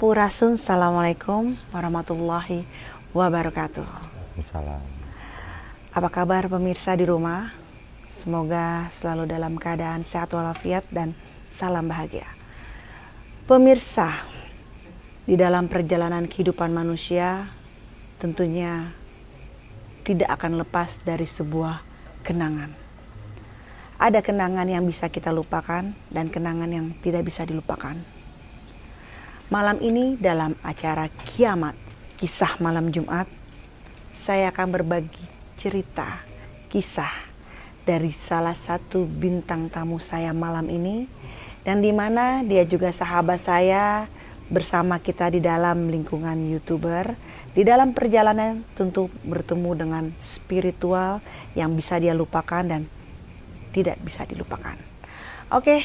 Sampurasun, Assalamualaikum warahmatullahi wabarakatuh. Salam. Apa kabar pemirsa di rumah? Semoga selalu dalam keadaan sehat walafiat dan salam bahagia. Pemirsa, di dalam perjalanan kehidupan manusia tentunya tidak akan lepas dari sebuah kenangan. Ada kenangan yang bisa kita lupakan dan kenangan yang tidak bisa dilupakan. Malam ini dalam acara Kiamat, kisah malam Jumat, saya akan berbagi cerita, kisah dari salah satu bintang tamu saya malam ini dan di mana dia juga sahabat saya bersama kita di dalam lingkungan YouTuber. Di dalam perjalanan tentu bertemu dengan spiritual yang bisa dia lupakan dan tidak bisa dilupakan. Oke,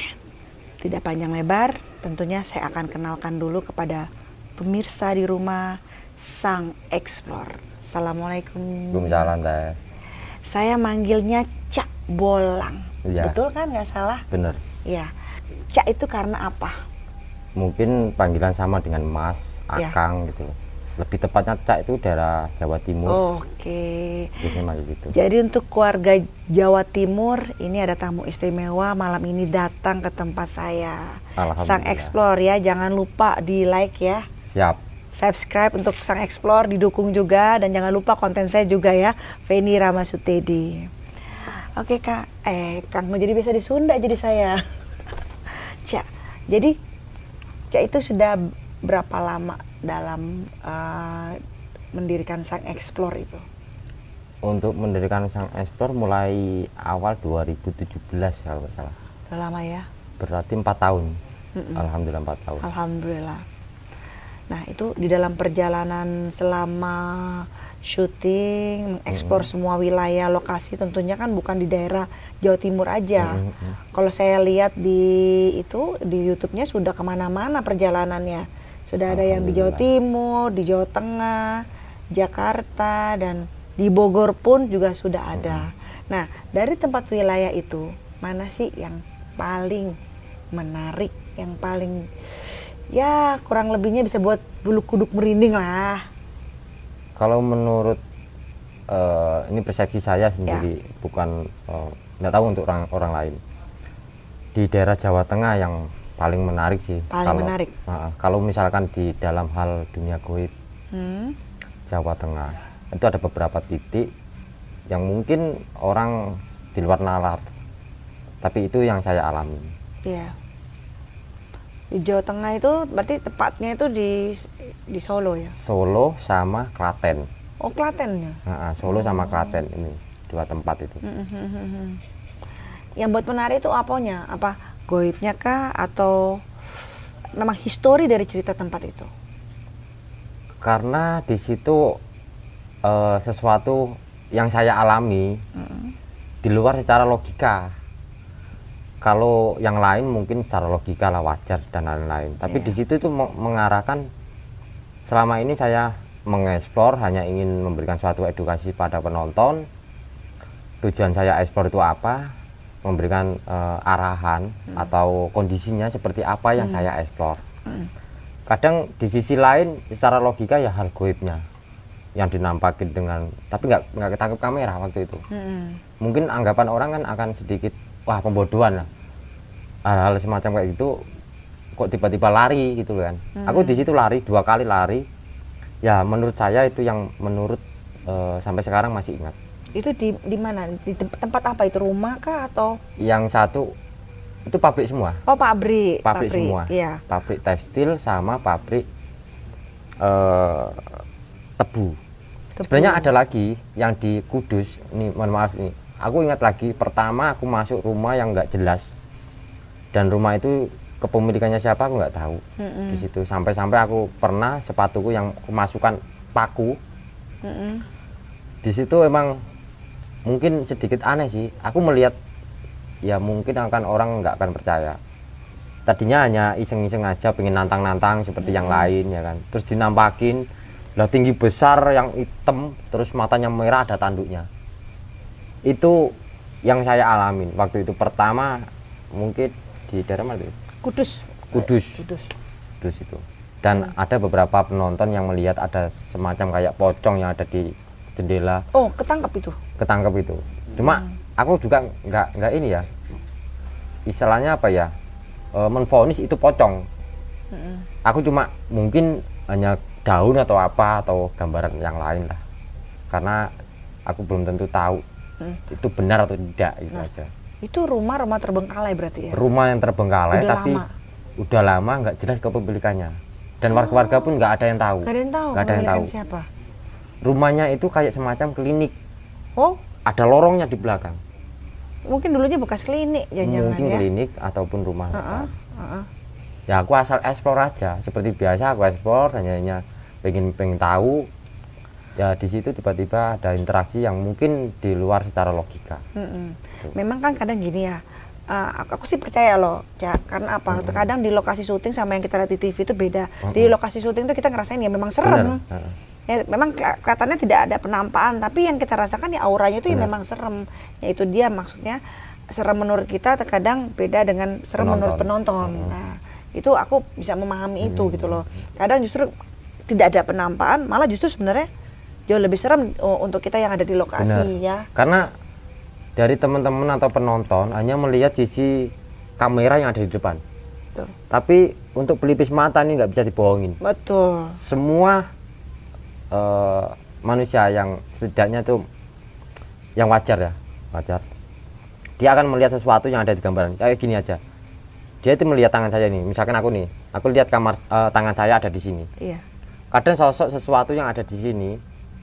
tidak panjang lebar, tentunya saya akan kenalkan dulu kepada pemirsa di rumah Sang Explore. Assalamualaikum. Waalaikumsalam teh. Saya manggilnya Cak Bolang. Iya. Betul kan nggak salah? Bener. Ya. Cak itu karena apa? Mungkin panggilan sama dengan Mas, Ya. Akang gitu. Lebih tepatnya Cak itu daerah Jawa Timur. Oke. Manggil gitu. Jadi untuk keluarga Jawa Timur, ini ada tamu istimewa malam ini datang ke tempat saya. Sang Explore ya, jangan lupa di like ya. Siap. Subscribe untuk Sang Explore, didukung juga dan jangan lupa konten saya juga ya, Feni Ramasutedi. Oke kak, eh Kang mau jadi bisa di Sunda jadi saya. Cak, jadi Cak itu sudah berapa lama dalam eh, mendirikan Sang Explore itu? Untuk mendirikan Sang Explore mulai awal 2017 kalau nggak salah. Udah lama ya? Berarti empat tahun. Alhamdulillah empat tahun. Alhamdulillah. Nah itu di dalam perjalanan selama syuting, mengeksplor semua wilayah lokasi tentunya kan bukan di daerah Jawa Timur aja. Mm, mm, mm. Kalau saya lihat di itu di YouTube-nya sudah ke mana-mana perjalanannya. Sudah ada yang di Jawa. Timur, di Jawa Tengah, Jakarta dan di Bogor pun juga sudah ada. Nah dari tempat wilayah itu mana sih yang paling menarik, yang paling ya kurang lebihnya bisa buat bulu kuduk merinding lah. Kalau menurut eh, ini persepsi saya sendiri, Ya. bukan nggak tahu untuk orang orang lain. Di daerah Jawa Tengah yang paling menarik sih. Paling kalau, menarik. Nah, kalau misalkan di dalam hal dunia goib Hmm. Jawa Tengah itu ada beberapa titik yang mungkin orang di luar nalar, tapi itu yang saya alami. Iya. Di Jawa Tengah itu berarti tepatnya itu di di Solo ya. Solo sama Klaten. Oh Klaten ya. Nah, Solo sama Klaten ini dua tempat itu. Hmm. Yang buat menarik itu apanya? Apa goibnya kah? Atau memang histori dari cerita tempat itu? karena di situ eh, sesuatu yang saya alami di luar secara logika. Kalau yang lain mungkin secara logika lah wajar dan lain-lain. Tapi Iya. di situ itu me- mengarahkan selama ini saya mengeksplor hanya ingin memberikan suatu edukasi pada penonton. Tujuan saya eksplor itu apa memberikan eh, arahan atau kondisinya seperti apa yang saya eksplor kadang di sisi lain secara logika ya hal goibnya yang dinampakin dengan tapi nggak nggak ketangkep kamera waktu itu. Hmm. mungkin anggapan orang kan akan sedikit wah pembodohan lah. Hal-hal semacam kayak gitu kok tiba-tiba lari gitu kan. Aku di situ lari dua kali lari. Ya menurut saya itu yang menurut eh, sampai sekarang masih ingat Itu di di mana? Di tem- tempat apa itu? Rumah kah atau yang satu itu pabrik semua oh pabrik? pabrik, semua Iya. pabrik tekstil sama pabrik eh, tebu. Tebu. sebenarnya ada lagi yang di Kudus ini mohon maaf nih aku ingat lagi pertama aku masuk rumah yang nggak jelas dan rumah itu kepemilikannya siapa aku nggak tahu Mm-mm. di situ sampai-sampai aku pernah sepatuku yang kemasukan paku Mm-mm. di situ emang mungkin sedikit aneh sih. Aku melihat ya mungkin akan orang nggak akan percaya. Tadinya hanya iseng-iseng aja pengen nantang-nantang seperti yang lain ya kan. Terus dinampakin lah tinggi besar yang hitam terus matanya merah ada tanduknya. Itu yang saya alamin. Waktu itu pertama mungkin di daerah mana itu? Kudus. Kudus. Kudus. Kudus itu. Dan ada beberapa penonton yang melihat ada semacam kayak pocong yang ada di jendela Oh, ketangkap itu. ketangkep itu cuma aku juga nggak nggak ini ya istilahnya apa ya e, menfonis itu pocong aku cuma mungkin hanya daun atau apa atau gambaran yang lain lah karena aku belum tentu tahu Hmm. itu benar atau tidak itu Nah. aja Itu rumah-rumah terbengkalai berarti ya. rumah yang terbengkalai Udah tapi lama. udah lama nggak jelas kepemilikannya dan warga-warga pun nggak ada yang tahu Gak ada yang tahu. Nggak ada yang tahu Siapa? Rumahnya itu kayak semacam klinik Oh, ada lorongnya di belakang mungkin dulunya bekas klinik jangan-jangan mungkin ya. klinik ataupun rumah Heeh, makan. heeh. ya aku asal eksplor aja seperti biasa aku eksplor hanya hanya pengen pengen tahu ya di situ tiba-tiba ada interaksi yang mungkin di luar secara logika Mm-mm. Memang kan kadang gini ya. uh, aku, aku sih percaya loh, Cak. Karena apa? Kadang di lokasi syuting sama yang kita lihat di TV itu beda. Di lokasi syuting itu kita ngerasain ya memang serem. Bener, heeh. Ya, memang kelihatannya tidak ada penampakan, tapi yang kita rasakan ya auranya itu ya memang serem. Yaitu dia maksudnya serem menurut kita terkadang beda dengan serem menurut penonton. Nah, itu aku bisa memahami itu gitu loh. Kadang justru tidak ada penampakan, malah justru sebenarnya jauh lebih serem oh, untuk kita yang ada di lokasi Benar. ya. karena dari teman-teman atau penonton hanya melihat sisi kamera yang ada di depan Betul. tapi untuk pelipis mata ini nggak bisa dibohongin Betul. semua eh, manusia yang setidaknya tuh yang wajar ya wajar dia akan melihat sesuatu yang ada di gambaran kayak gini aja dia itu melihat tangan saya nih misalkan aku nih aku lihat kamar eh, tangan saya ada di sini Iya. kadang sosok sesuatu yang ada di sini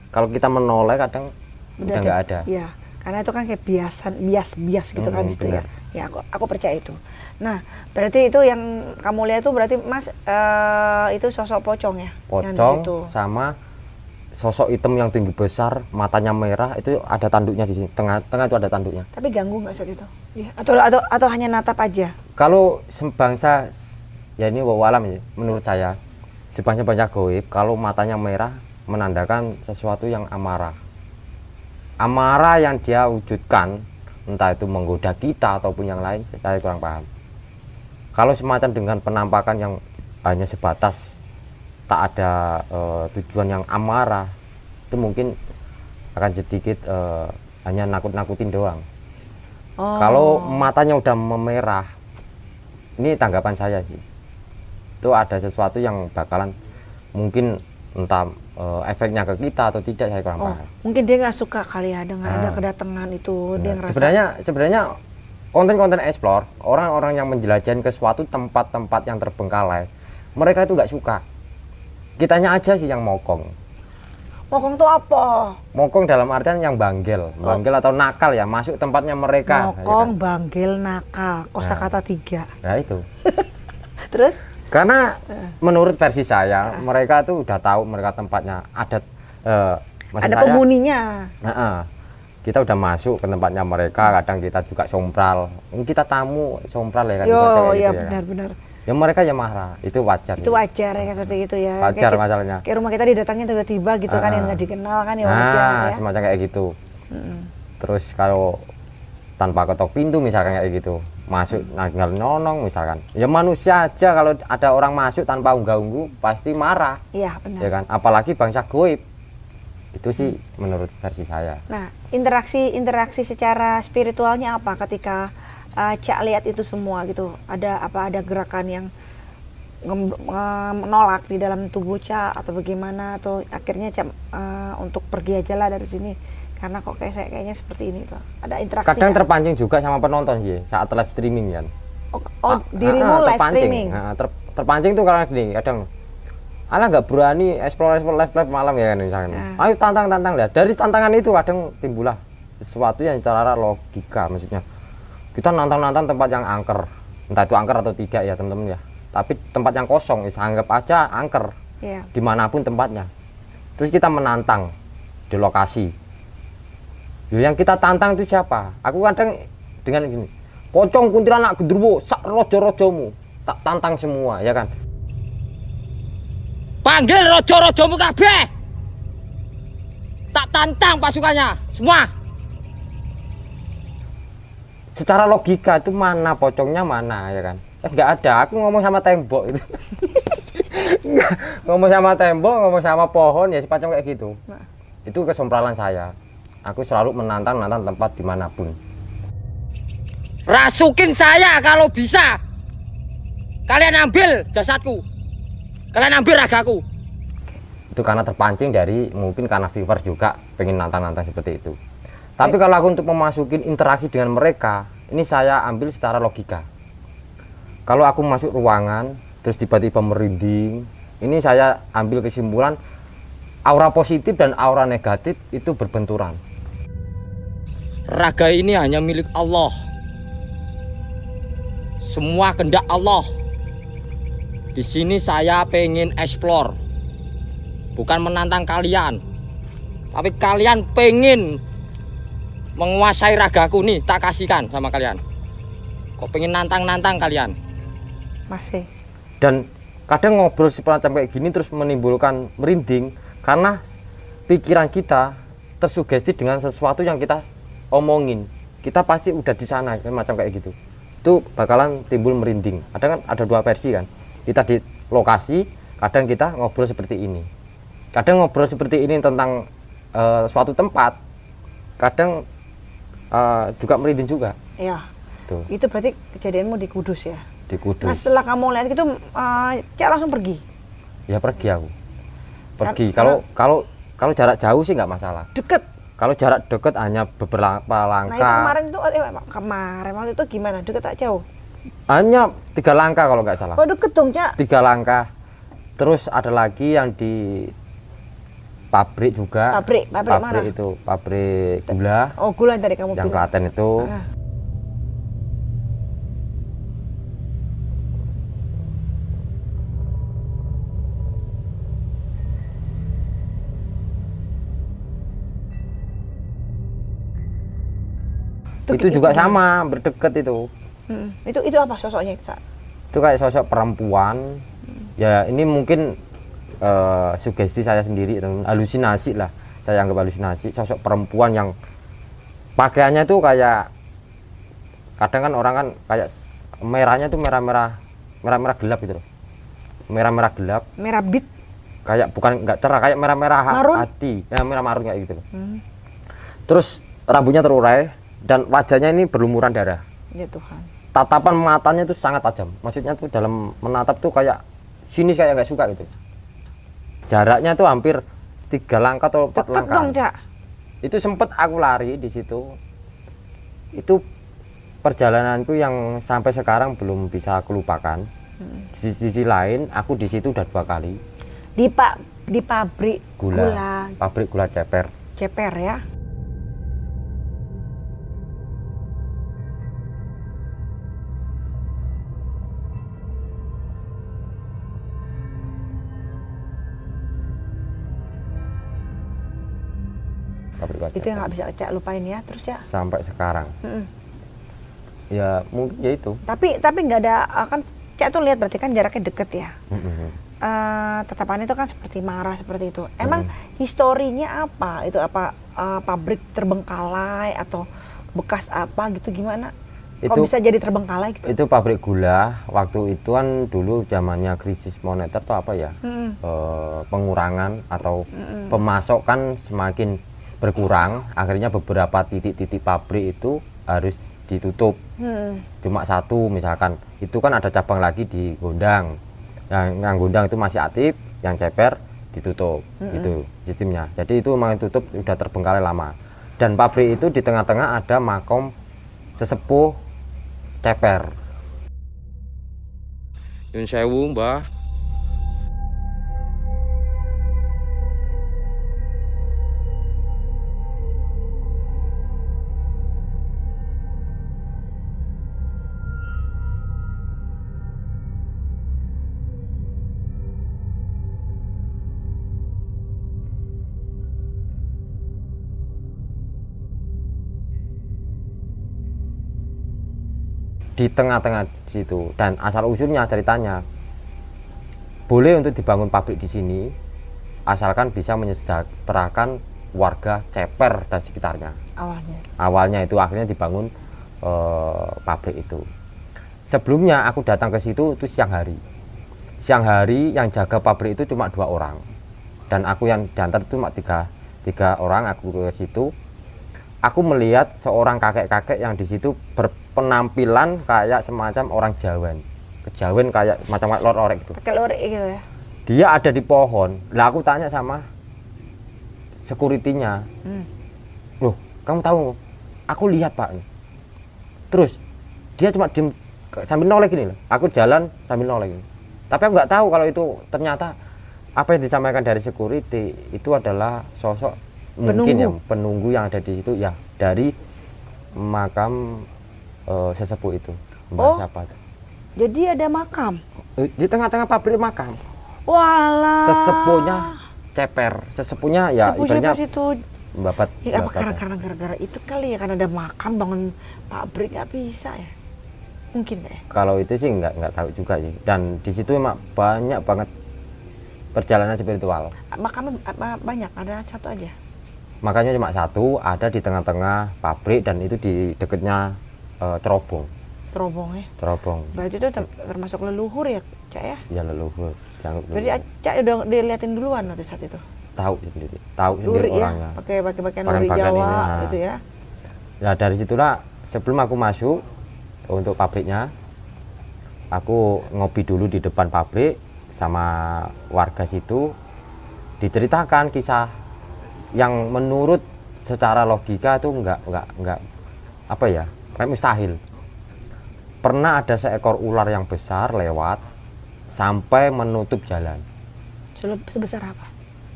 kalau kita menoleh kadang udah nggak ada Iya. Karena itu kan kayak biasan, bias-bias gitu kan Hmm, gitu ya. Ya aku aku percaya itu. Nah, berarti itu yang kamu lihat itu berarti Mas eh, itu sosok pocong ya? Yang pocong situ. sama sosok hitam yang tinggi besar matanya merah itu ada tanduknya di sini tengah tengah itu ada tanduknya Tapi ganggu nggak saat itu? Iya. Atau atau atau hanya natap aja? kalau sebangsa ya ini wawalam ya menurut saya sebangsa-bangsa goib kalau matanya merah menandakan sesuatu yang amarah amarah yang dia wujudkan entah itu menggoda kita ataupun yang lain saya kurang paham kalau semacam dengan penampakan yang hanya sebatas tak ada eh, tujuan yang amarah itu mungkin akan sedikit eh, hanya nakut-nakutin doang Oh. kalau matanya udah memerah, ini tanggapan saya sih. Itu ada sesuatu yang bakalan mungkin entah eh, efeknya ke kita atau tidak saya kurang Oh, paham. mungkin dia nggak suka kali ya dengan ada Ah. kedatangan itu dia Nah, ngerasa sebenarnya sebenarnya konten-konten explore orang-orang yang menjelajahin ke suatu tempat-tempat yang terbengkalai, mereka itu nggak suka. Kitanya aja sih yang mokong. mokong tuh apa? Mokong dalam artian yang banggel, banggel atau nakal ya masuk tempatnya mereka. ya Mokong, kan? banggil, nakal, kosakata tiga. Nah itu. Terus? Karena menurut versi saya, mereka tuh udah tahu mereka tempatnya adat. eh, maksud ada saya, penghuninya. Heeh. kita udah masuk ke tempatnya mereka, kadang kita juga sompral. Ini kita tamu sompral ya kan. Yo, ibaratnya kayak ya gitu kan. Ya mereka ya marah, itu wajar. Itu wajar ya seperti itu ya. Wajar Kayak masalahnya. Kayak rumah kita didatangin tiba-tiba gitu kan yang Ah. nggak dikenal kan ya wajar Nah, ya. semacam kayak gitu. Mm. Terus kalau tanpa ketok pintu misalkan kayak gitu, masuk tinggal nyonong misalkan. Ya manusia aja kalau ada orang masuk tanpa unggah-ungguh pasti marah. Iya benar. ya kan apalagi bangsa goib itu sih menurut versi saya Nah, interaksi interaksi secara spiritualnya apa ketika uh, Cak lihat itu semua gitu? Ada apa ada gerakan yang menolak di dalam tubuh Cak atau bagaimana atau akhirnya Cak uh, untuk pergi aja lah dari sini karena kok kayak saya kayaknya seperti ini tuh. Ada interaksi. kadang terpancing juga sama penonton sih saat live streaming kan oh, oh, Ah, dirimu ah, live terpancing. streaming. Ah, ter- terpancing tuh karena gini kadang Alah nggak berani explore explore live live malam ya kan misalkan. Ah. Ayo tantang tantang lah. Dari tantangan itu kadang timbullah sesuatu yang secara logika maksudnya. Kita nantang tempat yang angker. Entah itu angker atau tidak ya teman-teman ya. Tapi tempat yang kosong, is- anggap aja angker. Iya. di mana pun tempatnya terus kita menantang di lokasi Yo, yang kita tantang itu siapa aku kadang dengan gini pocong kuntilanak gendruwo sak rojo rojomu tak tantang semua ya kan Panggil rojo-rojomu kabeh. Tak tantang pasukannya, semua. Secara logika itu mana pocongnya mana ya kan eh, nggak ada aku ngomong sama tembok itu ngomong sama tembok ngomong sama pohon ya semacam kayak gitu Nah. itu kesompralan saya aku selalu menantang menantang tempat di mana pun Rasukin saya kalau bisa. Kalian ambil jasadku. Kalian ambil ragaku. itu karena terpancing dari mungkin karena viewer juga pengen nantang-nantang seperti itu tapi kalau aku untuk memasukin interaksi dengan mereka ini saya ambil secara logika kalau aku masuk ruangan terus tiba-tiba merinding ini saya ambil kesimpulan aura positif dan aura negatif itu berbenturan Raga ini hanya milik Allah. Semua kehendak Allah. Di sini saya pengen explore. Bukan menantang kalian. Tapi kalian pengen menguasai ragaku nih, tak kasihkan sama kalian. Kok pengen nantang-nantang kalian? Masih. dan kadang ngobrol semacam kayak gini terus menimbulkan merinding karena pikiran kita tersugesti dengan sesuatu yang kita omongin kita pasti udah di sana kayak macam kayak gitu itu bakalan timbul merinding ada kan ada dua versi kan kita di lokasi kadang kita ngobrol seperti ini kadang ngobrol seperti ini tentang eh, suatu tempat kadang eh, juga merinding juga Iya. tuh Itu berarti kejadianmu di Kudus ya. di Nah Kudus setelah kamu lihat gitu, uh, Cak langsung pergi. ya pergi aku pergi kalau kalau kalau jarak jauh sih nggak masalah Deket. kalau jarak dekat hanya beberapa Nah itu langkah kemarin itu, eh, kemarin waktu itu gimana? Deket tak jauh? hanya tiga langkah kalau nggak salah Oh deket dong Cak. tiga langkah terus ada lagi yang di pabrik juga Pabrik, pabrik mana? itu pabrik gula Oh gula yang tadi kamu yang bilang. Klaten itu Ah. itu juga sama berdekat itu Hmm. Itu itu apa sosoknya Cak? itu kayak sosok perempuan ya ini mungkin eh, sugesti saya sendiri teman. halusinasi lah saya anggap halusinasi sosok perempuan yang pakaiannya tuh kayak kadang kan orang kan kayak merahnya tuh merah-merah merah-merah gelap gitu loh merah-merah gelap Merah bit. kayak bukan nggak cerah kayak merah-merah hati ya merah marun kayak gitu loh Hmm. terus rambutnya terurai dan wajahnya ini berlumuran darah Ya Tuhan. tatapan matanya itu sangat tajam maksudnya tuh dalam menatap tuh kayak sinis kayak nggak suka gitu jaraknya tuh hampir tiga langkah atau empat Deket langkah. dong Cak. itu sempet aku lari di situ. Itu perjalananku yang sampai sekarang belum bisa aku lupakan. Di sisi lain aku di situ udah dua kali. Di pak di pabrik gula, gula. Pabrik gula ceper. Ceper ya. Gula Itu yang nggak bisa Cak lupain ya terus Cak. sampai sekarang Mm-mm. ya mungkin ya itu Tapi tapi nggak ada uh, kan Cak tuh lihat berarti kan jaraknya deket ya. Eh, tetapan itu kan seperti marah seperti itu. Emang historinya apa? Itu apa eh, pabrik terbengkalai atau bekas apa gitu gimana? Kok Itu- bisa jadi terbengkalai gitu? itu pabrik gula waktu itu kan dulu zamannya krisis moneter atau apa ya Mm-mm. eh, pengurangan atau pemasokan semakin berkurang akhirnya beberapa titik-titik pabrik itu harus ditutup. Hmm. cuma satu misalkan. Itu kan ada cabang lagi di Gondang. Yang, yang Gondang itu masih aktif yang ceper ditutup itu sistemnya. Jadi itu memang tutup udah terbengkalai lama. Dan pabrik itu di tengah-tengah ada makom sesepuh ceper. Yun sewu, Mbah. Di tengah-tengah situ. Dan asal usulnya ceritanya boleh untuk dibangun pabrik di sini asalkan bisa menyejahterakan warga ceper dan sekitarnya. Awalnya. awalnya itu akhirnya dibangun eh, pabrik itu. Sebelumnya aku datang ke situ itu siang hari. Siang hari yang jaga pabrik itu cuma dua orang. Dan aku yang diantar itu cuma tiga tiga orang. Aku ke situ aku melihat seorang kakek-kakek yang di situ berpenampilan kayak semacam orang Jawa kejawen kayak macam kayak lor orek gitu. Pakai lorek gitu ya. dia ada di pohon. Lah aku tanya sama securitynya. Hmm. loh kamu tahu aku lihat pak. Terus dia cuma diem sambil noleh gini loh. Aku jalan sambil noleh gini. Tapi aku nggak tahu kalau itu ternyata apa yang disampaikan dari security itu adalah sosok mungkin Penunggu. yang penunggu yang ada di situ ya dari makam eh, sesepuh itu Mbah Oh. siapa itu. Jadi ada makam. Eh, di tengah-tengah pabrik makam Walah. sesepuhnya ceper sesepuhnya ya Sepuh ibaratnya situ? babat Ya, apa karena karena gara-gara itu kali ya karena ada makam bangun pabrik nggak bisa ya? Mungkin deh. kalau itu sih nggak nggak tahu juga sih dan di situ emang banyak banget perjalanan spiritual Makamnya apa, banyak, ada satu aja. Makanya cuma satu ada di tengah-tengah pabrik dan itu di dekatnya eh, terobong Terobong ya. terobong Berarti itu ter- termasuk leluhur ya, Cak ya? ya leluhur yang Berarti Cak udah diliatin duluan waktu saat itu. tahu sendiri tahu sendiri ya, orangnya pakai pakai pakaian luri pakaian Jawa ini, nah. gitu ya. ya dari situlah sebelum aku masuk untuk pabriknya aku ngopi dulu di depan pabrik sama warga situ diceritakan kisah yang menurut secara logika itu enggak enggak enggak apa ya kayak mustahil pernah ada seekor ular yang besar lewat sampai menutup jalan Sebesar apa?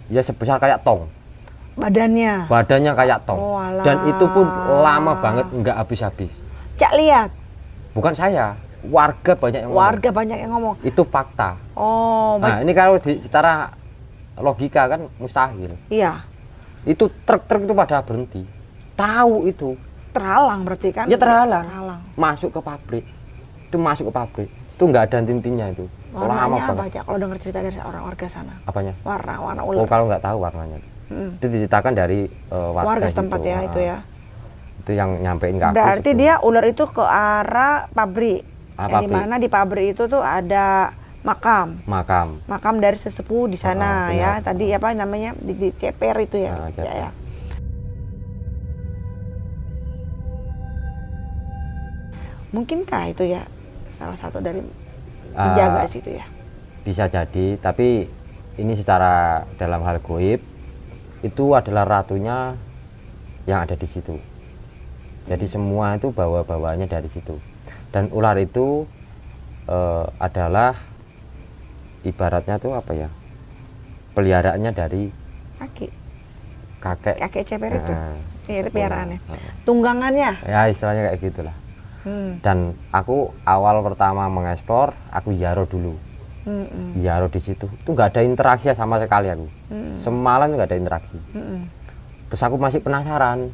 ya sebesar kayak tong Badannya. badannya kayak tong Oh, alah. dan itu pun lama banget enggak habis-habis Cak lihat, bukan saya warga banyak yang ngomong. warga banyak yang ngomong. itu fakta Oh, nah ini kalau di- secara logika kan mustahil iya. Itu truk-truk itu pada berhenti tahu itu Terhalang berarti kan? ya terhalang Terhalang. masuk ke pabrik itu masuk ke pabrik itu nggak ada tintinya itu lama Warnanya apa banget Cak? Kalau dengar cerita dari orang warga sana. apanya Warna, warna oh ular. kalau nggak tahu warnanya Hmm. itu diceritakan dari eh, warga, warga setempat ya Ah, itu ya. itu yang nyampein ke aku Berarti situ. dia ular itu ke arah pabrik. Ah, yang pabrik. mana di pabrik itu tuh ada makam. makam Makam dari sesepuh di sana Ah, ya. Tadi apa namanya di, di ceper itu ya. Ah, ya, ceper. ya. Mungkinkah itu ya salah satu dari penjaga situ ya? bisa jadi tapi ini secara dalam hal goib itu adalah ratunya yang ada di situ jadi semua itu bawa bawanya dari situ dan ular itu eh, adalah ibaratnya tuh apa ya? Peliharaannya dari Kaki, kakek. Kakek ceper itu. Iya, itu peliharaannya. Nah, Tunggangannya. ya istilahnya kayak gitulah Hmm. dan aku awal pertama mengeksplor aku jaro dulu. Hmm, hmm, jaro di situ. Itu nggak ada interaksi sama sekali aku. Hmm, semalam nggak ada interaksi. Hmm, hmm. terus aku masih penasaran.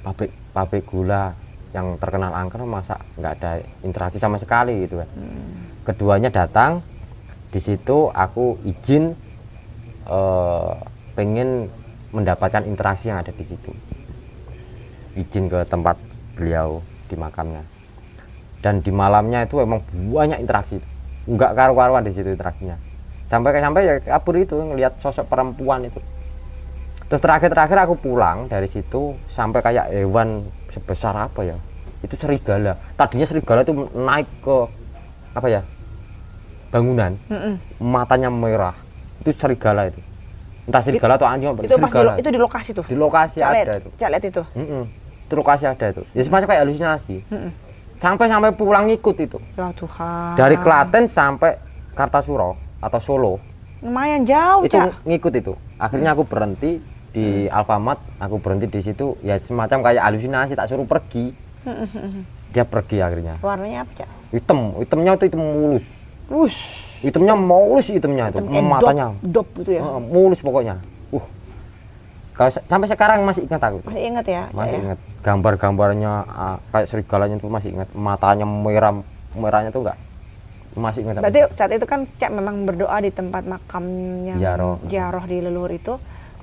Pabrik pabrik gula yang terkenal angker masa nggak ada interaksi sama sekali gitu kan. Keduanya datang di situ aku izin eh, pengen mendapatkan interaksi yang ada di situ. Izin ke tempat beliau di makamnya. Dan di malamnya itu emang banyak interaksi. Nggak karu-karuan di situ interaksinya. Sampai sampai ya kabur itu ngelihat sosok perempuan itu. Terus terakhir-terakhir aku pulang dari situ sampai kayak hewan sebesar apa ya. Itu serigala. Tadinya serigala itu naik ke apa ya bangunan Hmm, hmm. matanya merah itu serigala itu entah serigala atau anjing Itu pas di, serigala lo- itu di lokasi tuh. di lokasi Cak lihat, ada itu Cak lihat itu. Mm-mm. itu lokasi ada itu ya semacam kayak halusinasi Mm-mm. sampai sampai pulang ikut itu Ya Tuhan. dari Klaten sampai Kartasuro atau Solo Lumayan jauh, itu Cak. ngikut itu akhirnya aku berhenti di Alfamart aku berhenti di situ ya semacam kayak halusinasi tak suruh pergi dia pergi akhirnya Warnanya apa, Cak? hitam hitamnya itu hitam mulus Wush. hitamnya mulus hitamnya itu Kayak matanya Dop, dop gitu ya. Heeh, mulus pokoknya uh kalau sampai sekarang masih ingat aku Masih ingat ya, masih ya? ingat gambar-gambarnya ah, kayak serigalanya itu masih ingat matanya merah merahnya tuh enggak masih ingat. Berarti saat itu kan Cak memang berdoa di tempat makamnya Ziarah. Ziarah di leluhur itu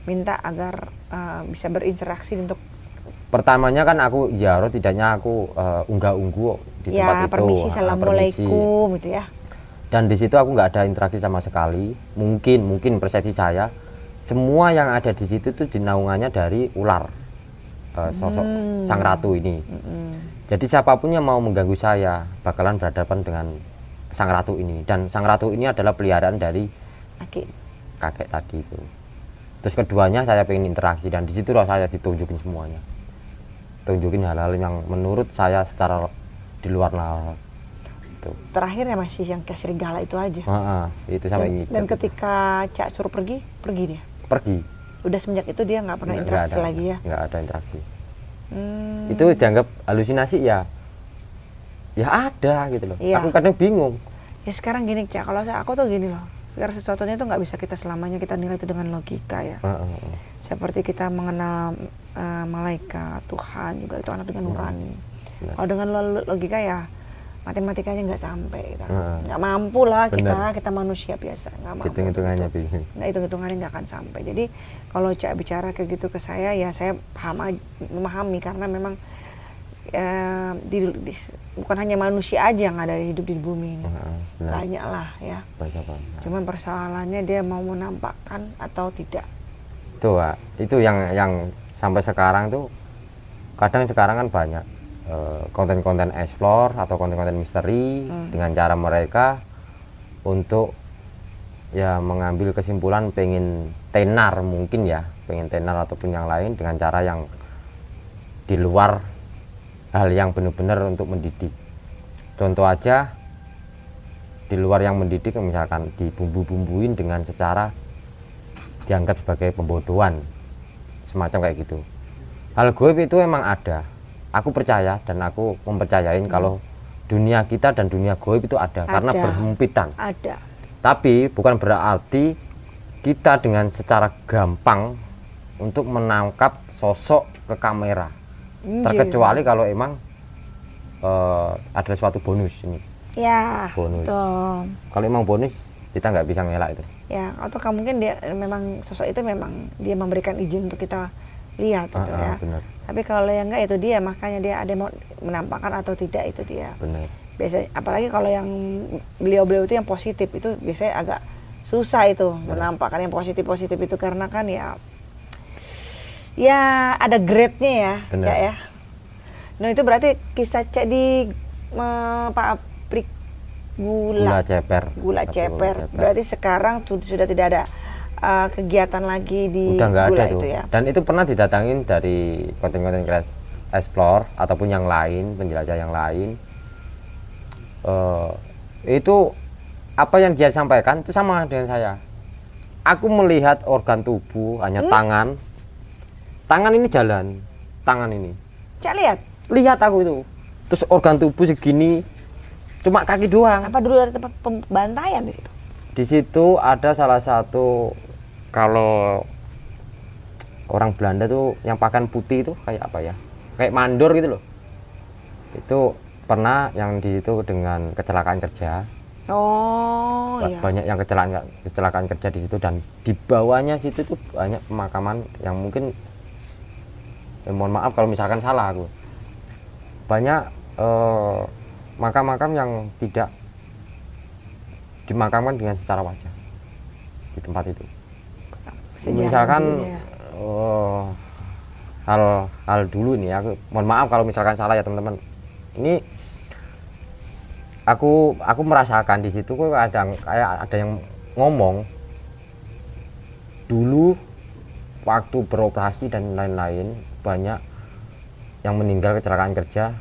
minta agar uh, bisa berinteraksi untuk pertamanya kan aku ziarah tidaknya aku eh, unggah unggu di ya tempat itu permisi Ah, assalamualaikum gitu ya. Dan di situ aku nggak ada interaksi sama sekali. Mungkin mungkin persepsi saya semua yang ada di situ tuh dinaungannya dari ular. Eh, sosok Hmm. sang ratu ini. Mm-mm. jadi siapa pun yang mau mengganggu saya bakalan berhadapan dengan sang ratu ini. Dan sang ratu ini adalah peliharaan dari Oke. kakek tadi itu. Terus keduanya saya pengen interaksi dan di situ saya ditunjukin semuanya. Tunjukin hal-hal yang menurut saya secara di luar nalar itu Terakhir ya masih yang kayak serigala itu aja. Heeh, itu sampai Dan, dan ketika Cak suruh pergi, pergi dia. pergi Udah semenjak itu dia nggak pernah Nggak- interaksi ada, lagi ya. nggak ada interaksi Hmm. itu dianggap halusinasi ya ya ada gitu loh Iya. aku kadang bingung Ya sekarang gini Cak, kalau saya aku tuh gini loh. Segala sesuatunya tuh nggak bisa kita selamanya kita nilai itu dengan logika ya. Heeh, heeh. Seperti kita mengenal eh, malaikat, Tuhan juga itu anak dengan nurani. Kalau dengan lo- logika ya matematikanya nggak sampai, kita. Heeh. nggak mampu lah kita Benar. kita manusia biasa nggak mampu. itu. bingung nggak hitung hitungannya nggak akan sampai. Jadi kalau Cak bicara kayak gitu ke saya ya saya paham memahami karena memang eh, di, di- bukan hanya manusia aja yang ada hidup di bumi ini. Heeh, benar Banyak lah ya. banyak banget Cuman persoalannya dia mau menampakkan atau tidak. itu itu yang yang sampai sekarang tuh kadang sekarang kan banyak eh, konten-konten explore atau konten-konten misteri Hmm. dengan cara mereka untuk ya mengambil kesimpulan pengen tenar mungkin ya pengen tenar ataupun yang lain dengan cara yang di luar hal yang benar-benar untuk mendidik. Contoh aja di luar yang mendidik misalkan dibumbu-bumbuin dengan secara dianggap sebagai pembodohan semacam kayak gitu. Hal goib itu emang ada aku percaya dan aku mempercayain kalau dunia kita dan dunia goib itu ada, karena Ada. berhempitan Ada. tapi bukan berarti kita dengan secara gampang untuk menangkap sosok ke kamera Hmm, terkecuali kalau emang eh, ada suatu bonus ini Ya. Bonus. Kalau emang bonus kita nggak bisa ngelak itu Ya, atau kan mungkin dia memang sosok itu memang dia memberikan izin untuk kita lihat gitu Ah, ah, ya. benar Tapi kalau yang enggak itu dia makanya dia ada mau menampakkan atau tidak itu dia. benar Biasa apalagi kalau yang beliau-beliau itu yang positif itu biasanya agak susah itu menampakkan yang positif-positif itu karena kan ya ya ada grade-nya ya, Benar. Cak ya. Nah, itu berarti kisah Cak di eh, pabrik gula gula ceper gula Atau ceper. Berarti sekarang tuh sudah tidak ada uh, kegiatan lagi di udah gula ada itu tuh. ya. dan itu pernah didatangin dari konten-konten kreatif explore ataupun yang lain penjelajah yang lain. Eh, itu apa yang dia sampaikan itu sama dengan saya. Aku melihat organ tubuh hanya Hmm? tangan. Tangan ini jalan tangan ini. Cak lihat, lihat aku itu. Terus organ tubuh segini cuma kaki doang. Apa dulu ada tempat pembantaian di situ? di situ ada salah satu kalau orang Belanda tuh yang pakaian putih itu kayak apa ya? Kayak mandor gitu loh. Itu pernah yang di situ dengan kecelakaan kerja. Oh Ba- iya. banyak yang kecelakaan kecelakaan kerja di situ dan di bawahnya situ tuh banyak pemakaman yang mungkin eh, mohon maaf kalau misalkan salah aku. Banyak eh, makam-makam yang tidak dimakamkan dengan secara wajar di tempat itu Sejarah misalkan ya. eh, hal hal dulu nih aku mohon maaf kalau misalkan salah ya teman-teman ini aku aku merasakan di situ kok ada kayak ada yang ngomong dulu waktu beroperasi dan lain-lain banyak yang meninggal kecelakaan kerja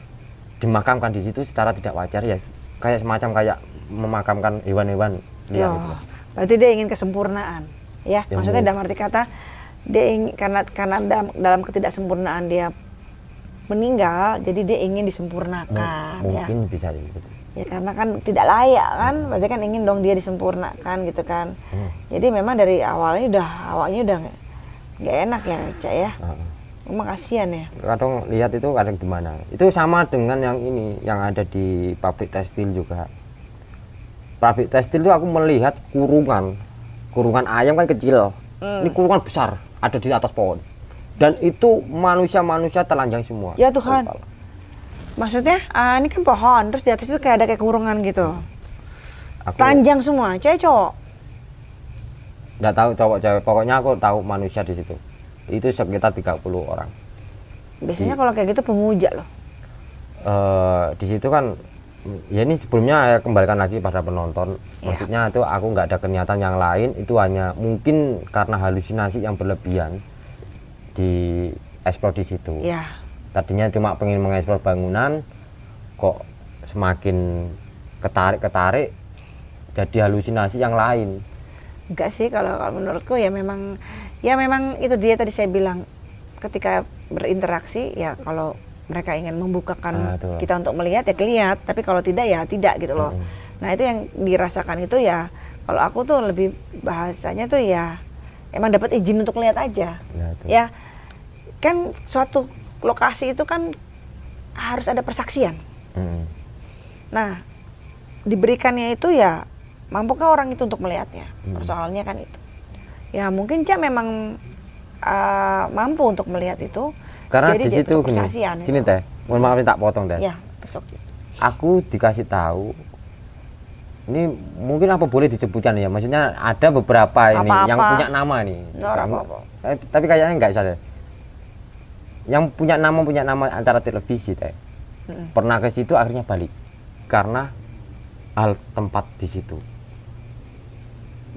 dimakamkan di situ secara tidak wajar ya kayak semacam kayak memakamkan hewan-hewan liar Loh, gitu. berarti dia ingin kesempurnaan, ya. Ya, Maksudnya dalam arti kata dia ingin karena karena dalam, dalam ketidaksempurnaan dia meninggal, jadi dia ingin disempurnakan, ya. mungkin bisa gitu Ya karena kan tidak layak kan, berarti kan ingin dong dia disempurnakan gitu kan. Hmm. Jadi memang dari awalnya udah awalnya udah nggak enak ya, Cak ya. Heeh. Emang kasihan ya. kadang lihat itu kadang gimana itu sama dengan yang ini yang ada di pabrik tekstil juga pabrik tekstil itu aku melihat kurungan kurungan ayam kan kecil Hmm. ini kurungan besar ada di atas pohon dan itu manusia-manusia telanjang semua Ya Tuhan. Maksudnya ah, ini kan pohon, terus di atas itu kayak ada kayak kurungan gitu. aku Telanjang semua, cewek cowok. nggak tahu cowok cewek pokoknya aku tahu manusia di situ itu sekitar 30 orang Biasanya Di- kalau kayak gitu pemuja loh. eh di situ kan ya ini sebelumnya saya kembalikan lagi pada penonton. Iya. maksudnya itu aku nggak ada kegiatan yang lain. Itu hanya mungkin karena halusinasi yang berlebihan di eksplor di situ. Ya, tadinya cuma pengen mengeksplor bangunan kok semakin ketarik ketarik jadi halusinasi yang lain. Enggak sih kalau, kalau menurutku ya memang ya memang itu dia tadi saya bilang. Ketika berinteraksi ya kalau mereka ingin membukakan Ah, kita untuk melihat ya kelihat tapi kalau tidak ya tidak gitu loh. Mm. Nah itu yang dirasakan itu ya kalau aku tuh lebih bahasanya tuh ya emang dapat izin untuk lihat aja. Ya, itu. Ya kan suatu lokasi itu kan harus ada persaksian. Mm. Nah, diberikannya itu ya mampukah orang itu untuk melihatnya? Hmm. Persoalannya kan itu. Ya mungkin Cak memang uh, mampu untuk melihat itu. Karena Jadi di situ gini persaksian gini teh. Mohon maaf ini tak potong teh. Ya, besok. aku dikasih tahu ini mungkin apa boleh disebutkan ya? Maksudnya ada beberapa ini Apa-apa. yang punya nama nih Nggak Yang- apa-apa. eh, tapi kayaknya enggak saja yang punya nama punya nama antara televisi teh. Mm-mm. pernah ke situ akhirnya balik. Karena hal tempat di situ.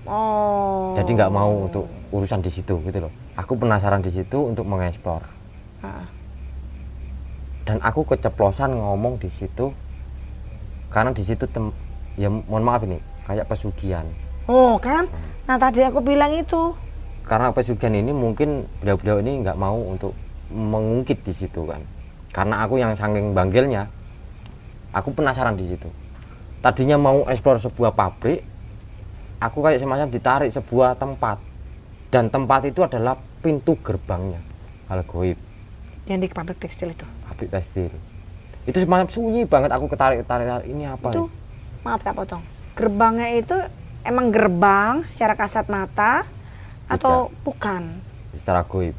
Oh. jadi nggak mau untuk urusan di situ gitu loh. Aku penasaran di situ untuk mengeksplor Dan aku keceplosan ngomong di situ karena di situ tem ya mohon maaf ini kayak pesugihan. Oh kan? Nah tadi aku bilang itu. karena pesugihan ini mungkin beliau-beliau ini nggak mau untuk mengungkit di situ kan? Karena aku yang saking banggilnya aku penasaran di situ. Tadinya mau eksplor sebuah pabrik aku kayak semacam ditarik sebuah tempat. Dan tempat itu adalah pintu gerbangnya. Hal goib Yang di pabrik tekstil itu. pabrik tekstil itu semacam sunyi banget aku ketarik ketarik ketarik. ini apa Itu maaf tak potong. Gerbangnya itu emang gerbang secara kasat mata atau bukan? secara goib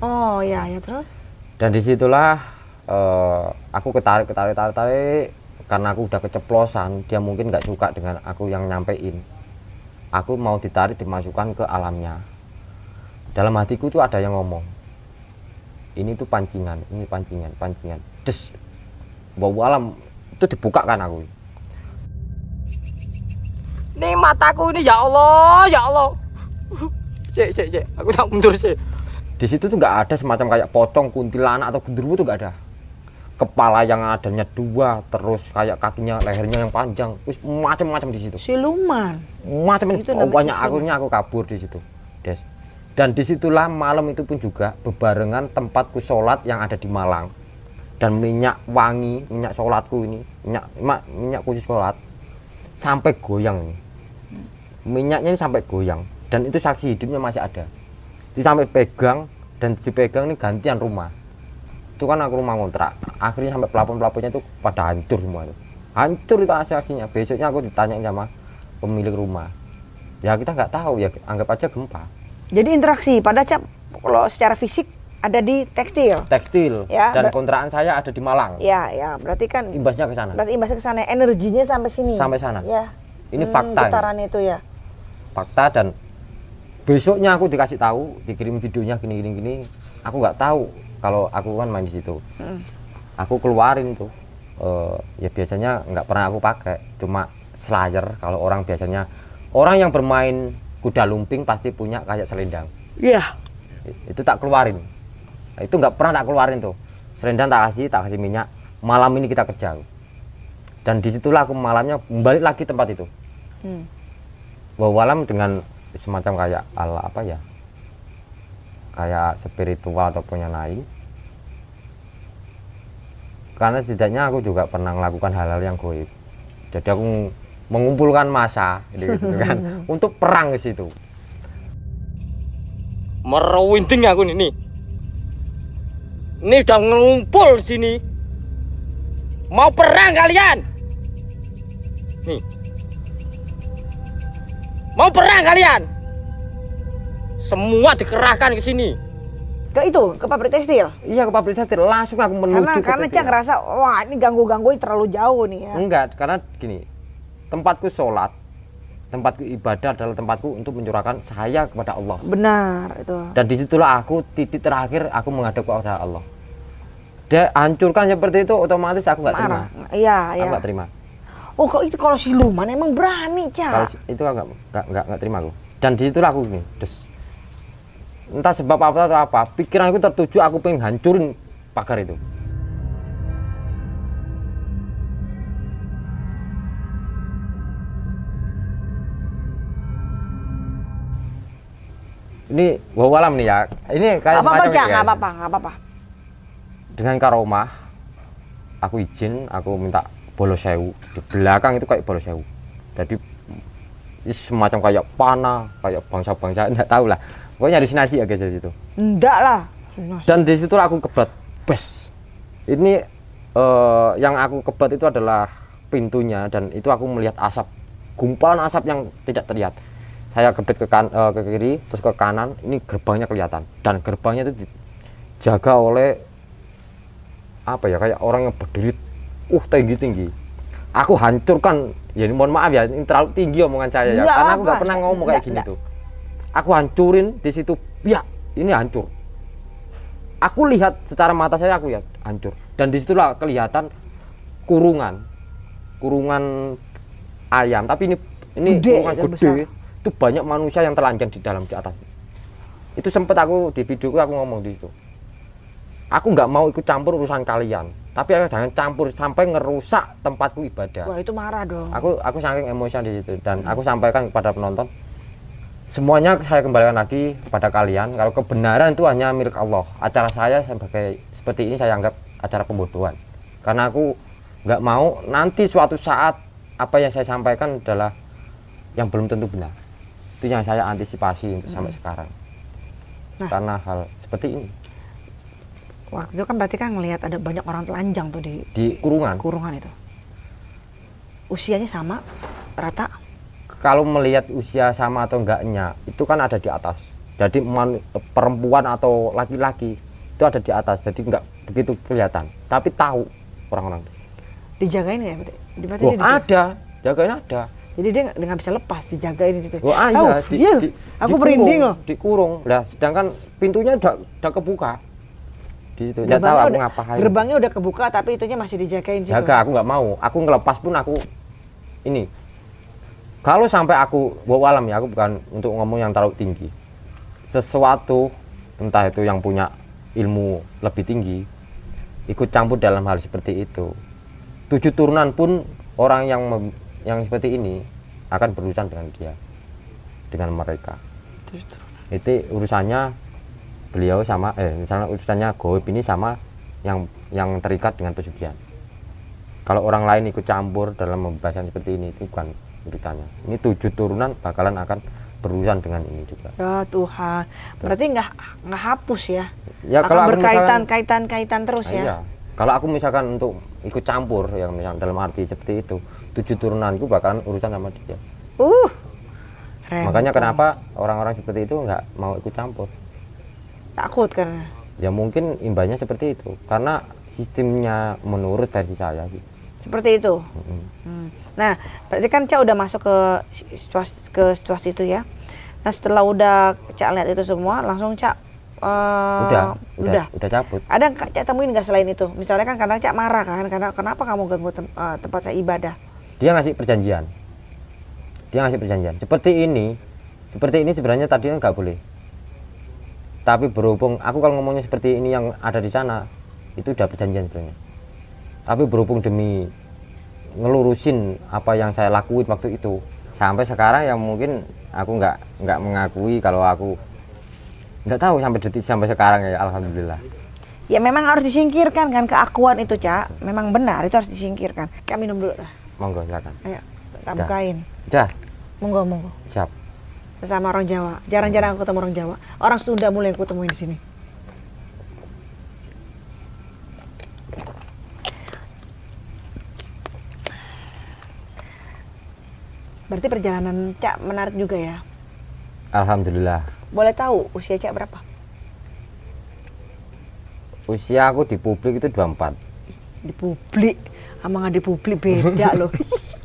Oh ya ya terus. dan di situlah eh, aku ketarik ketarik tarik tarik karena aku udah keceplosan dia mungkin nggak suka dengan aku yang nyampein aku mau ditarik dimasukkan ke alamnya dalam hatiku tuh ada yang ngomong ini tuh pancingan ini pancingan pancingan des bau alam itu dibuka kan aku Ini mataku ini ya Allah, ya Allah. Cek, cek, cek. Aku tak mundur sih. di situ tuh nggak ada semacam kayak pocong kuntilanak atau genderuwo tuh nggak ada kepala yang adanya dua terus kayak kakinya lehernya yang panjang. Terus macam-macam di situ. Siluman. macam Itu namanya banyak akhirnya aku kabur di situ des. Dan di situlah malam itu pun juga bebarengan tempatku sholat yang ada di Malang. Dan minyak wangi minyak sholatku ini minyak minyak, minyak khusus sholat sampai goyang ini. Minyaknya ini sampai goyang. Dan itu saksi hidupnya masih ada. Di sampai pegang dan dipegang ini gantian rumah itu kan aku rumah kontrak akhirnya sampai pelapon-pelaponnya itu pada hancur semua itu. Hancur itu saksinya besoknya aku ditanyain sama pemilik rumah. Ya kita nggak tahu. Ya anggap aja gempa. Jadi interaksi. Pada cap kalau secara fisik ada di tekstil. tekstil. Ya, dan kontrakan saya ada di Malang. Ya ya. Berarti kan imbasnya ke sana. berarti imbasnya ke sana. Energinya sampai sini. Sampai sana. Ya. ini Hmm, fakta ini. Getaran itu ya. fakta dan besoknya aku dikasih tahu dikirim videonya gini gini gini aku nggak tahu kalau aku kan main di situ. Mm. aku keluarin tuh. Eh, ya biasanya nggak pernah aku pakai. Cuma slayer kalau orang biasanya orang yang bermain kuda lumping pasti punya kayak selendang. Iya. itu tak keluarin. Itu nggak pernah tak keluarin tuh. Selendang tak kasih tak kasih minyak. Malam ini kita kerja. Dan di situlah aku malamnya balik lagi tempat itu. Hmm. bahwa alam dengan semacam kayak ala apa ya? Kayak spiritual ataupun yang lain karena setidaknya aku juga pernah melakukan hal-hal yang goib jadi aku mengumpulkan masa gitu, gitu kan untuk perang ke situ Merwinding aku ini. Ini udah ngumpul sini. Mau perang kalian? Nih. Mau perang kalian? semua dikerahkan ke sini. Ke itu, ke pabrik tekstil. Iya ke pabrik tekstil langsung aku menuju Karena ke karena. Cak ngerasa wah ini ganggu-ganggu terlalu jauh nih ya. Enggak, karena gini, tempatku sholat, tempatku ibadah adalah tempatku untuk mencurahkan saya kepada Allah. Benar itu. Dan di situlah aku titik terakhir aku menghadap kepada Allah. Dia hancurkan seperti itu otomatis aku nggak terima. Iya, Aku iya. nggak terima. Oh, kalau itu kalau siluman emang berani, Cak. itu aku nggak nggak nggak terima aku. Dan di situlah aku gini, terus entah sebab apa atau apa, pikiranku tertuju aku pengen hancurin pagar itu. Ini wawalam nih ya. Ini kayak Apa apa, ini, Nggak guys. apa-apa, nggak apa-apa. dengan karomah aku izin aku minta bolos sewu di belakang itu kayak bolos sewu jadi semacam kayak panah kayak bangsa-bangsa enggak tahu lah. Pokoknya halusinasi ya guys di situ. Enggak lah. dan di situ aku kebat bes. Ini eh, yang aku kebat itu adalah pintunya dan itu aku melihat asap gumpalan asap yang tidak terlihat. Saya kebet ke, kan, eh, ke kiri terus ke kanan ini gerbangnya kelihatan. Dan gerbangnya itu dijaga oleh apa ya kayak orang yang berdiri uh tinggi tinggi aku hancurkan ya ini mohon maaf ya ini terlalu tinggi omongan saya ya. Karena aku nggak pernah ngomong kayak gini tuh aku hancurin di situ. Ya ini hancur. Aku lihat secara mata saya aku lihat hancur. Dan di situlah kelihatan kurungan. Kurungan ayam. Tapi ini ini Gede, kurungan gede. besar. itu banyak manusia yang telanjang di dalam di atas. Itu sempet aku di videoku aku ngomong di situ. Aku nggak mau ikut campur urusan kalian tapi aku jangan campur sampai ngerusak tempatku ibadah. Wah, itu marah dong. aku aku saking emosian di situ. Dan aku sampaikan kepada penonton semuanya saya kembalikan lagi kepada kalian. Kalau kebenaran itu hanya milik Allah. Acara saya sebagai seperti ini saya anggap acara pembodohan. Karena aku nggak mau nanti suatu saat apa yang saya sampaikan adalah yang belum tentu benar. Itu yang saya antisipasi untuk sampai sekarang. Nah. karena hal seperti ini Waktu itu kan berarti kan ngelihat ada banyak orang telanjang tuh di di kurungan kurungan itu. Usianya sama, rata. kalau melihat usia sama atau enggaknya itu kan ada di atas jadi manu- perempuan atau laki-laki itu ada di atas jadi enggak begitu kelihatan tapi tahu orang-orang Dijagain ya? berarti? Di berarti dia di- ada jagain ada Jadi dia nggak bisa lepas, dijagain itu. Wah, ah, iya, di- Iya, di- aku merinding loh. dikurung lah sedangkan pintunya udah, udah kebuka di situ. Nggak tahu aku udah, ngapain. gerbangnya udah kebuka tapi itunya masih dijagain situ. jaga aku nggak mau. Aku ngelepas pun aku ini. Kalau sampai aku bawa alam ya aku bukan untuk ngomong yang terlalu tinggi. Sesuatu entah itu yang punya ilmu lebih tinggi ikut campur dalam hal seperti itu. Tujuh turunan pun orang yang yang seperti ini akan berurusan dengan dia dengan mereka. Itu urusannya beliau sama eh misalnya urusannya goib ini sama yang yang terikat dengan pesugihan kalau orang lain ikut campur dalam pembahasan seperti ini itu bukan urutannya ini tujuh turunan bakalan akan berurusan dengan ini juga Ya Tuhan, berarti nggak nggak hapus ya? ya Akan kalau berkaitan, misalkan- kaitan, kaitan terus Nah, ya? iya. kalau aku misalkan untuk ikut campur yang misalnya dalam arti seperti itu tujuh turunanku bakalan urusan sama dia Uh, rempong. makanya kenapa orang-orang seperti itu nggak mau ikut campur Takut karena. ya mungkin imbasnya seperti itu karena sistemnya menurut versi saya sih Seperti itu. Mm-mm. Hmm. Nah, berarti kan Cak udah masuk ke situasi, ke situasi itu ya. Nah, setelah udah Cak lihat itu semua, langsung Cak eh, udah, udah udah. udah cabut Ada nggak Cak temuin nggak selain itu? Misalnya kan kadang Cak marah kan, karena kenapa kamu ganggu tem- eh, tempat saya ibadah? dia ngasih perjanjian dia ngasih perjanjian seperti ini seperti ini sebenarnya tadinya nggak boleh tapi berhubung aku kalau ngomongnya seperti ini yang ada di sana itu udah perjanjian sebenarnya tapi berhubung demi ngelurusin apa yang saya lakuin waktu itu sampai sekarang yang mungkin aku nggak nggak mengakui kalau aku nggak tahu sampai detik sampai sekarang ya alhamdulillah Ya memang harus disingkirkan kan keakuan itu Cak. Memang benar itu harus disingkirkan. Cak minum dulu lah. monggo silakan Ayo, tak Dah. bukain. dah Monggo, monggo. siap Sesama orang Jawa. Jarang-jarang aku ketemu orang Jawa. Orang Sunda mulai aku temuin di sini. Berarti perjalanan Cak menarik juga ya. alhamdulillah boleh tahu usia Cak berapa? Usia aku di publik itu 24. Di publik, sama nggak di publik beda loh.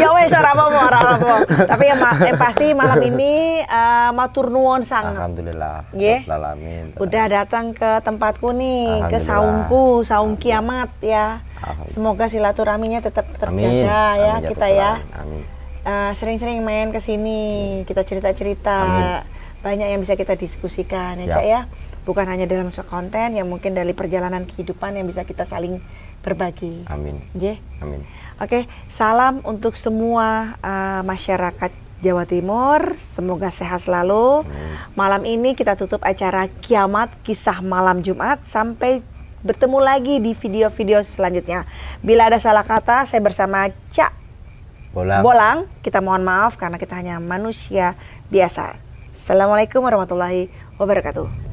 ya wes ora apa-apa, ora apa-apa. Tapi yang, yang pasti malam ini uh, matur nuwun sangat. Alhamdulillah. Nggih. Alamin. Udah datang ke tempatku nih, ke saungku, saung kiamat ya. Semoga silaturahminya tetap Amin. terjaga ya Amin kita Rabbal ya. alamin. Amin. Eh, sering-sering main ke sini, kita cerita-cerita. Amin. Banyak yang bisa kita diskusikan ya. Cak ya. Bukan hanya dalam konten yang mungkin dari perjalanan kehidupan yang bisa kita saling berbagi. Amin. Nggih. Amin. Oke, salam untuk semua eh, masyarakat Jawa Timur. Semoga sehat selalu. Amin. Malam ini kita tutup acara Kiamat Kisah Malam Jumat sampai bertemu lagi di video-video selanjutnya. Bila ada salah kata, saya bersama Cak Bola. Bolang. Kita mohon maaf karena kita hanya manusia biasa. Assalamualaikum warahmatullahi wabarakatuh.